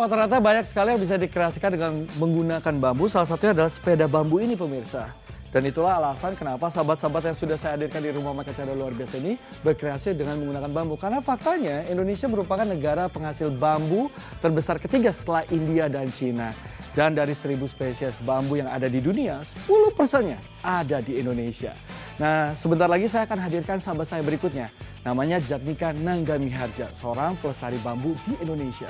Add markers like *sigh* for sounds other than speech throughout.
Wah ternyata banyak sekali yang bisa dikreasikan dengan menggunakan bambu. Salah satunya adalah sepeda bambu ini pemirsa. Dan itulah alasan kenapa sahabat-sahabat yang sudah saya hadirkan di rumah makan cara luar biasa ini berkreasi dengan menggunakan bambu. Karena faktanya Indonesia merupakan negara penghasil bambu terbesar ketiga setelah India dan Cina. Dan dari seribu spesies bambu yang ada di dunia, 10 persennya ada di Indonesia. Nah sebentar lagi saya akan hadirkan sahabat saya berikutnya. Namanya Jatnika Nanggami Harja, seorang pelestari bambu di Indonesia.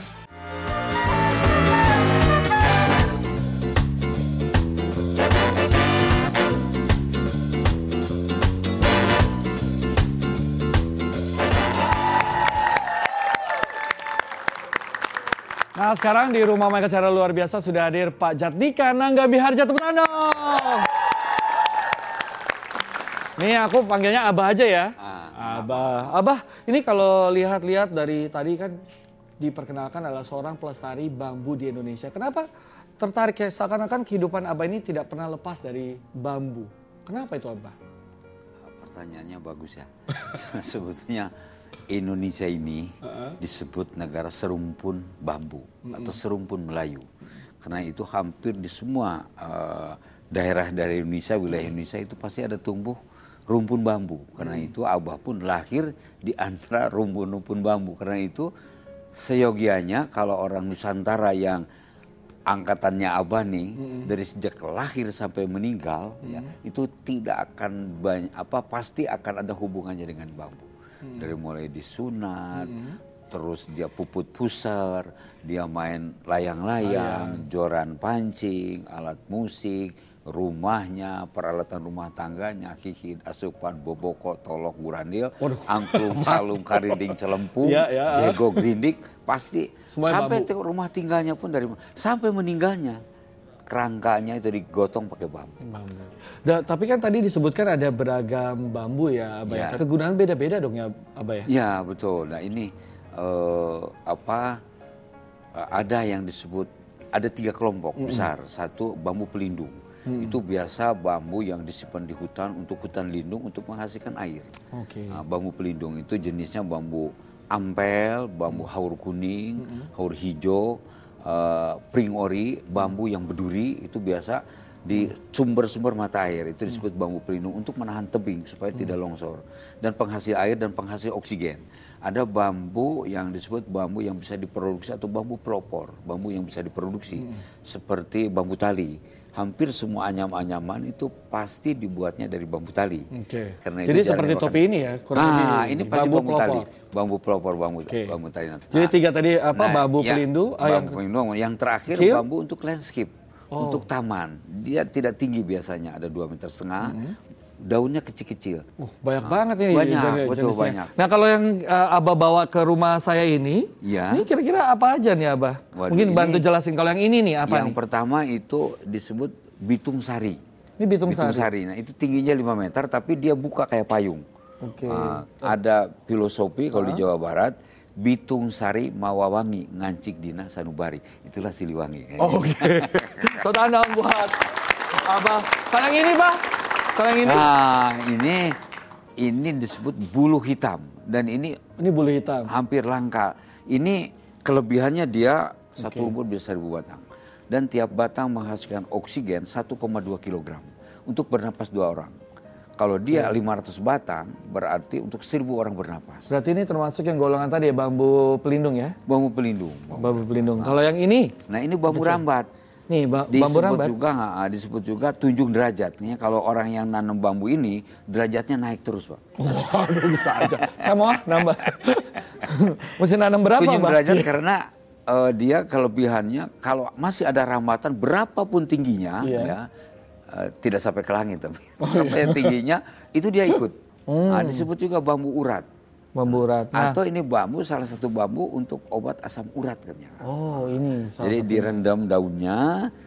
Nah sekarang di rumah mereka cara luar biasa sudah hadir Pak Jatnika Nanggami Harja tepuk tangan dong. Nih aku panggilnya Abah aja ya. Abah, Abah ini kalau lihat-lihat dari tadi kan diperkenalkan adalah seorang pelestari bambu di Indonesia. Kenapa tertarik ya seakan-akan kehidupan Abah ini tidak pernah lepas dari bambu. Kenapa itu Abah? Pertanyaannya bagus ya. *laughs* Sebetulnya Indonesia ini disebut negara serumpun bambu atau serumpun Melayu. Karena itu hampir di semua eh, daerah dari Indonesia, wilayah Indonesia itu pasti ada tumbuh rumpun bambu. Karena itu Abah pun lahir di antara rumpun-rumpun bambu. Karena itu seyogianya kalau orang Nusantara yang angkatannya Abah nih dari sejak lahir sampai meninggal ya itu tidak akan banyak apa pasti akan ada hubungannya dengan bambu. Dari mulai disunat terus dia puput pusar, dia main layang-layang, joran pancing, alat musik, rumahnya, peralatan rumah tangganya, hihid, asupan, boboko, tolok, gurandil, angklung, *laughs* salung, karinding, celempu, Ya, ya. jego, grindik, pasti Semuanya sampai rumah tinggalnya pun dari sampai meninggalnya kerangkanya itu digotong pakai bambu. Bambu. Da- tapi kan tadi disebutkan ada beragam bambu ya Abah ya. Ya. Kegunaan beda-beda dong ya Abah ya. Ya betul. Nah ini eh, apa eh, ada yang disebut ada tiga kelompok besar. Satu bambu pelindung. Itu biasa bambu yang disimpan di hutan untuk hutan lindung untuk menghasilkan air. Oke. Nah, bambu pelindung itu jenisnya bambu ampel, bambu haur kuning, haur hijau, eh, pring ori, bambu yang berduri itu biasa di sumber-sumber mata air. Itu disebut bambu pelindung untuk menahan tebing supaya tidak longsor. Dan penghasil air dan penghasil oksigen. Ada bambu yang disebut bambu yang bisa diproduksi atau bambu pelopor, bambu yang bisa diproduksi. Seperti bambu tali. Hampir semua anyam-anyaman itu pasti dibuatnya dari bambu tali. Oke. Karena Jadi itu seperti topi ini ya, kurang Nah, ini pasti bambu bambu, tali, bambu pelopor, bambu Oke. bambu tali. Nah, Jadi tiga tadi apa nah, bambu ya, pelindung, ah, yang bambu pelindung. Yang terakhir Kecil? bambu untuk landscape, untuk taman. Dia tidak tinggi biasanya, ada dua meter setengah. Daunnya kecil-kecil. Uh, banyak banget ini Banyak, jenis- betul, jenisnya. banyak. Nah kalau yang uh, Abah bawa ke rumah saya ini, Iya. ini kira-kira apa aja nih Abah? Waduh, Mungkin ini- bantu jelasin. Kalau yang ini nih apa yang nih? pertama itu disebut bitung sari. Ini bitung sari. Nah, itu tingginya 5 meter tapi dia buka kayak payung. Oke. Ah, ada filosofi kalau di Jawa Barat Bitung Sari Mawawangi Ngancik Dina Sanubari itulah Siliwangi. Oke. Tangan dong buat Abah. Kalau yang ini Pak? Kalau yang ini? Nah ini ini disebut bulu hitam dan ini Ini bulu hitam. hampir langka. Ini kelebihannya dia satu rumput bisa seribu batang dan tiap batang menghasilkan oksigen 1,2 kg untuk bernapas dua orang. Kalau dia 500 batang berarti untuk 1000 orang bernapas. Berarti ini termasuk yang golongan tadi ya bambu pelindung ya? Bambu pelindung. Bambu pelindung. Kalau yang ini? Nah ini bambu rambat. Nih ba- bambu Disebut rambat. juga ah, disebut juga tunjung derajat. Nih, kalau orang yang nanam bambu ini derajatnya naik terus, Pak. Waduh bisa aja. Saya mau ah, nambah. *laughs* Mesti nanam berapa tunjung Bang? derajat karena eh, dia kelebihannya kalau masih ada rambatan berapapun tingginya Iya. ya eh, tidak sampai ke langit tapi berapa yang tingginya itu dia ikut. Hmm. Nah, disebut juga bambu urat. Bambu urat. Nah, Atau ini bambu salah satu bambu untuk obat asam urat katanya. oh ini. salah Jadi satu. direndam daunnya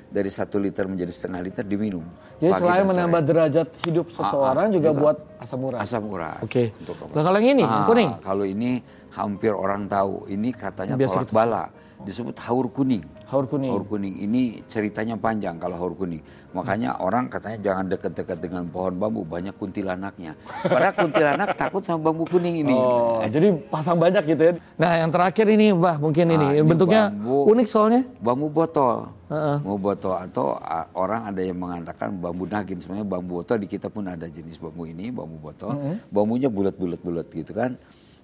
dari satu liter menjadi setengah liter diminum. Jadi selain dan sore. menambah derajat hidup seseorang juga, juga buat asam urat. asam urat. Oke. Obat. Nah kalau yang ini, yang Ah, kuning. Kalau ini hampir orang tahu. Ini katanya Biasa tolak gitu. bala. Disebut haur kuning. Haur kuning. Haur kuning ini ceritanya panjang kalau haur kuning. Makanya orang katanya jangan dekat-dekat dengan pohon bambu, banyak kuntilanaknya. Padahal kuntilanak *laughs* takut sama bambu kuning ini. Oh, jadi pasang banyak gitu ya. Nah, yang terakhir ini, Mbah, mungkin ini, Ah, ini bentuknya bambu. unik soalnya. Bambu botol. Heeh. Bambu botol atau orang ada yang mengatakan bambu nagin. Sebenarnya bambu botol di kita pun ada jenis bambu ini, bambu botol. Bambunya bulat-bulat-bulat gitu kan.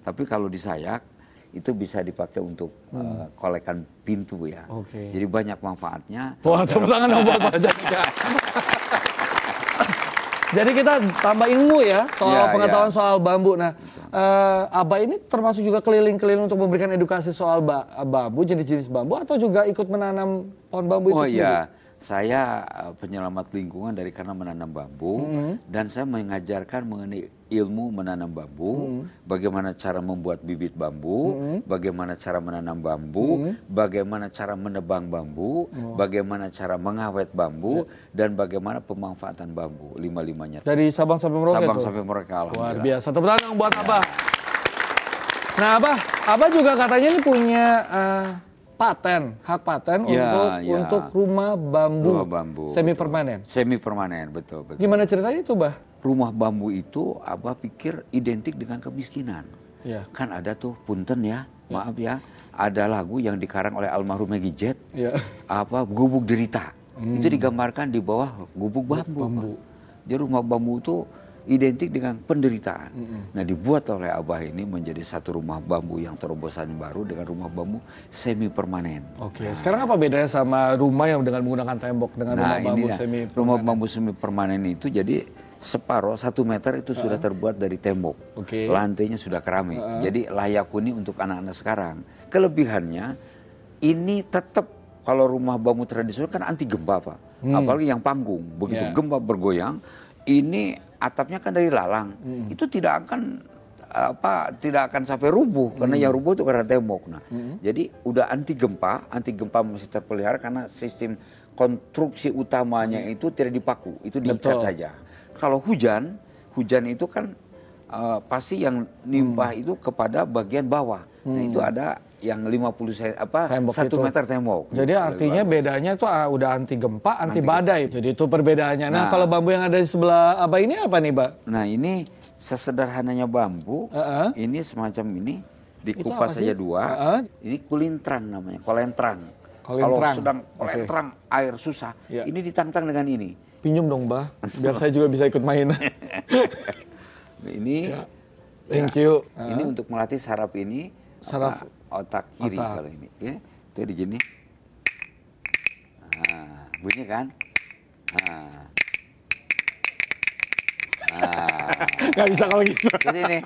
Tapi kalau disayak itu bisa dipakai untuk eh, kolekan pintu ya. Oke. Jadi banyak manfaatnya. Wah, tepuk tangan dong buat Jaka. *laughs* Jadi kita tambah ilmu ya soal Ya, pengetahuan ya. soal bambu. Nah, eh, Abah ini termasuk juga keliling-keliling untuk memberikan edukasi soal ba- bambu, jenis-jenis bambu atau juga ikut menanam pohon bambu itu Oh sendiri? iya, saya uh, penyelamat lingkungan dari karena menanam bambu dan saya mengajarkan mengenai ilmu menanam bambu, bagaimana cara membuat bibit bambu, bagaimana cara menanam bambu, bagaimana cara menebang bambu, bagaimana cara mengawet bambu dan bagaimana pemanfaatan bambu lima-limanya. Dari Sabang sampai Merauke Sabang tuh? sampai Merauke Luar alhamdulillah. biasa. Tepuk tangan buat Abah. Nah, Abah, Abah juga katanya ini punya eh, paten, hak paten Ya, untuk ya. untuk rumah bambu, Rumah bambu, semi betul. permanen. Semi permanen, betul betul. Gimana ceritanya itu, Bah? Rumah bambu itu Abah pikir identik dengan kemiskinan. Iya. Kan ada tuh punten ya, maaf ya, ada lagu yang dikarang oleh almarhum Maggie Jet, Iya. apa gubuk derita. Itu digambarkan di bawah gubuk bambu. bambu. Jadi rumah bambu itu identik dengan penderitaan. Nah dibuat oleh Abah ini menjadi satu rumah bambu yang terobosan baru dengan rumah bambu semi permanen. Oke, sekarang apa bedanya sama rumah yang dengan menggunakan tembok dengan rumah Nah bambu ini semi rumah bambu semi permanen itu jadi separuh satu meter itu sudah terbuat dari tembok. Oke. Lantainya sudah keramik. Jadi layak huni untuk anak-anak sekarang. Kelebihannya ini tetap kalau rumah bambu tradisional kan anti gempa pak. Apalagi yang panggung begitu Ya. gempa bergoyang ini atapnya kan dari lalang. Itu tidak akan apa tidak akan sampai rubuh karena yang rubuh itu karena tembok. Nah, jadi udah anti gempa, anti gempa masih terpelihara karena sistem konstruksi utamanya itu tidak dipaku, itu diikat Betul. saja. Kalau hujan, hujan itu kan eh, pasti yang nimpah Hmm. itu kepada bagian bawah. Nah, itu ada yang 50 sen, apa Tembok satu itu. meter tembok. Jadi artinya bedanya itu ah, udah anti gempa, anti badai. Jadi itu perbedaannya. Nah, Nah. kalau bambu yang ada di sebelah Abah ini apa nih, Mbak? Nah ini sesederhananya bambu, Heeh. ini semacam ini dikupas apa saja dua. Heeh. Ini kulintrang namanya, kolentrang. Kalau sedang kolentrang air susah, Ya. ini ditantang dengan ini. Pinjam dong, Mbah. *laughs* Biar saya juga bisa ikut main. Ini, Ya. Thank you. ini untuk melatih saraf ini, Saraf apa, otak kiri otak. kalau ini. Itu di gini. Nah, bunyi kan? Nah. Nah, Gak bisa kalau gitu. terus ini.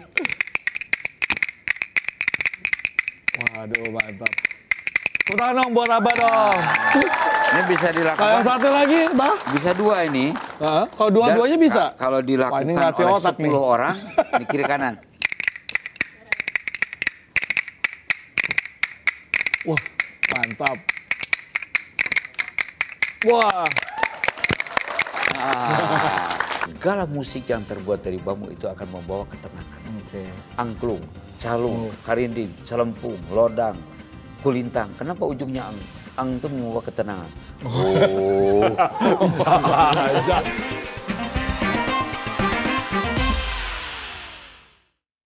Waduh, mantap. Tepuk tangan dong buat Abah dong. Ini bisa Kalau yang dilakukan, satu lagi, Mbah. bisa dua ini. Heeh, Kalau dua-duanya bisa. ka- Kalau dilakukan Wah, ini oleh otak 10 nih. orang di kiri kanan. *laughs* Wah, mantap. Wah, Segala musik yang terbuat dari bambu itu akan membawa ketenangan. oke. Angklung, calung, karinding, celempung, lodang, kulintang. Kenapa ujungnya ang? Ang itu membawa ketenangan. Oh. *laughs* Bisa aja.